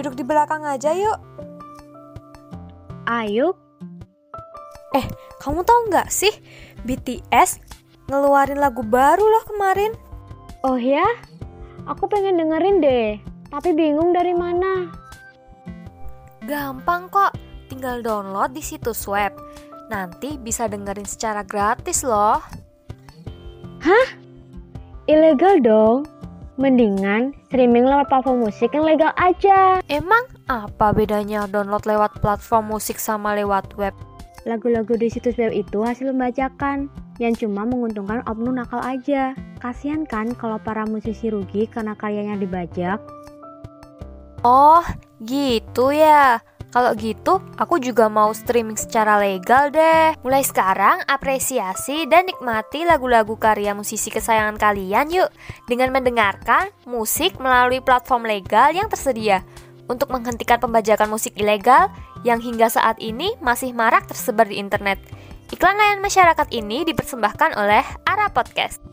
duduk di belakang aja yuk. Ayo. Eh, kamu tahu nggak sih BTS ngeluarin lagu baru loh kemarin? Oh ya? Aku pengen dengerin deh, tapi bingung dari mana. Gampang kok, tinggal download di situs web. Nanti bisa dengerin secara gratis loh. Hah? Ilegal dong. Mendingan streaming lewat platform musik yang legal aja. Emang apa bedanya download lewat platform musik sama lewat web? Lagu-lagu di situs web itu hasil membacakan, yang cuma menguntungkan oknum nakal aja. Kasian kan kalau para musisi rugi karena karyanya dibajak? Oh, gitu ya. Kalau gitu, aku juga mau streaming secara legal deh. Mulai sekarang, apresiasi dan nikmati lagu-lagu karya musisi kesayangan kalian yuk dengan mendengarkan musik melalui platform legal yang tersedia untuk menghentikan pembajakan musik ilegal yang hingga saat ini masih marak tersebar di internet. Iklan layanan masyarakat ini dipersembahkan oleh Ara Podcast.